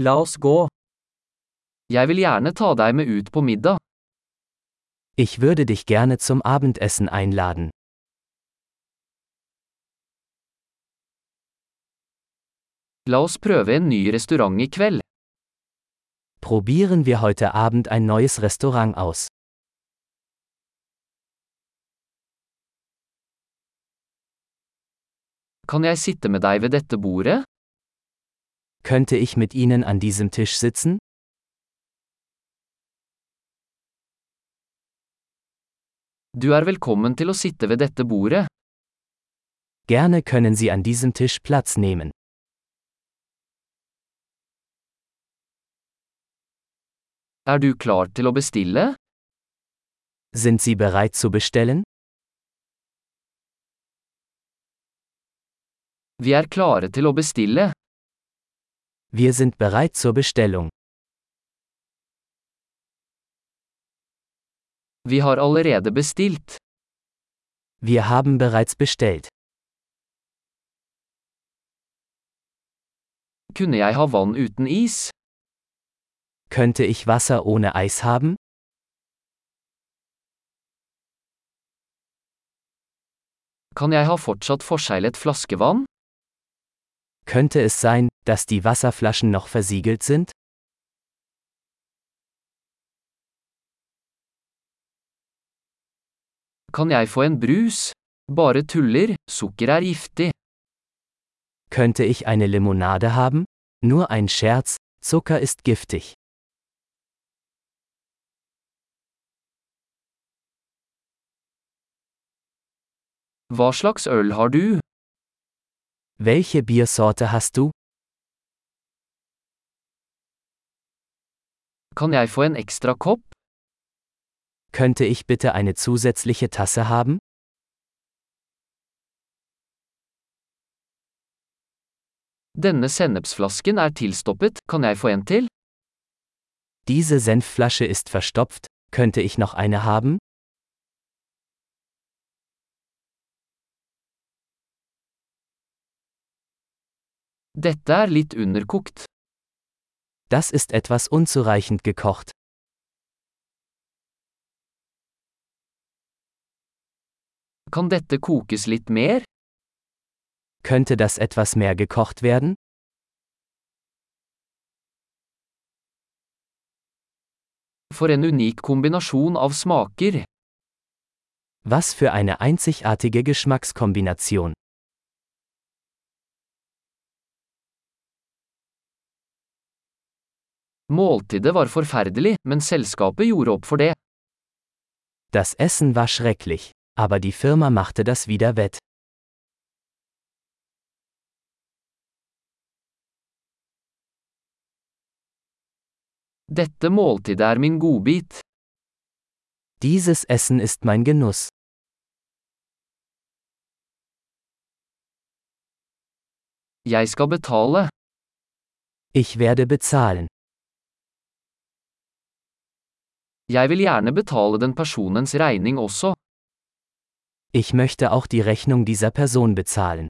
La oss gå. Jeg vil gjerne ta deg med ut på middag. Ich würde dich gerne zum Abendessen einladen. La oss prøve en ny restaurant i kveld. Probieren wir heute Abend ein neues Restaurant aus. Kan jeg sitte med deg ved dette bordet? Könnte ich mit Ihnen an diesem Tisch sitzen? Du er velkommen til å sitte ved dette bordet. Gerne können Sie an diesem Tisch Platz nehmen. Er du klar til å bestille? Sind Sie bereit zu bestellen? Vi er klare til å bestille. Wir sind bereit zur Bestellung. Vi har allerede bestilt. Wir haben bereits bestellt. Kunne jeg ha vann uten is? Könnte ich Wasser ohne Eis haben? Kan jeg ha fortsatt forseglet flaskevann? Könnte es sein, dass die Wasserflaschen noch versiegelt sind? Kan jeg få en brus? Bare tuller, sukker er giftig. Könnte ich eine Limonade haben? Nur ein Scherz, Zucker ist giftig. Hva slags øl har du? Welche Biersorte hast du? Kan jeg få en ekstra kopp? Könnte ich bitte eine zusätzliche Tasse haben? Denne sennepsflasken er tilstoppet, kan jeg få en til? Diese Senfflasche ist verstopft, könnte ich noch eine haben? Dette er litt underkokt. Das ist etwas unzureichend gekocht. Kan dette kokes litt mer? Könnte das etwas mehr gekocht werden? For en unik kombinasjon av smaker. Was für eine einzigartige Geschmackskombination. Måltidet var forferdelig, men selskapet gjorde opp for det. Das Essen war schrecklich, aber die Firma machte das wieder wett. Dette måltidet er min godbit. Dieses Essen ist mein Genuss. Jeg skal betale. Ich werde bezahlen. Jeg vil gjerne betale den personens regning også. Ich möchte auch die Rechnung dieser Person bezahlen.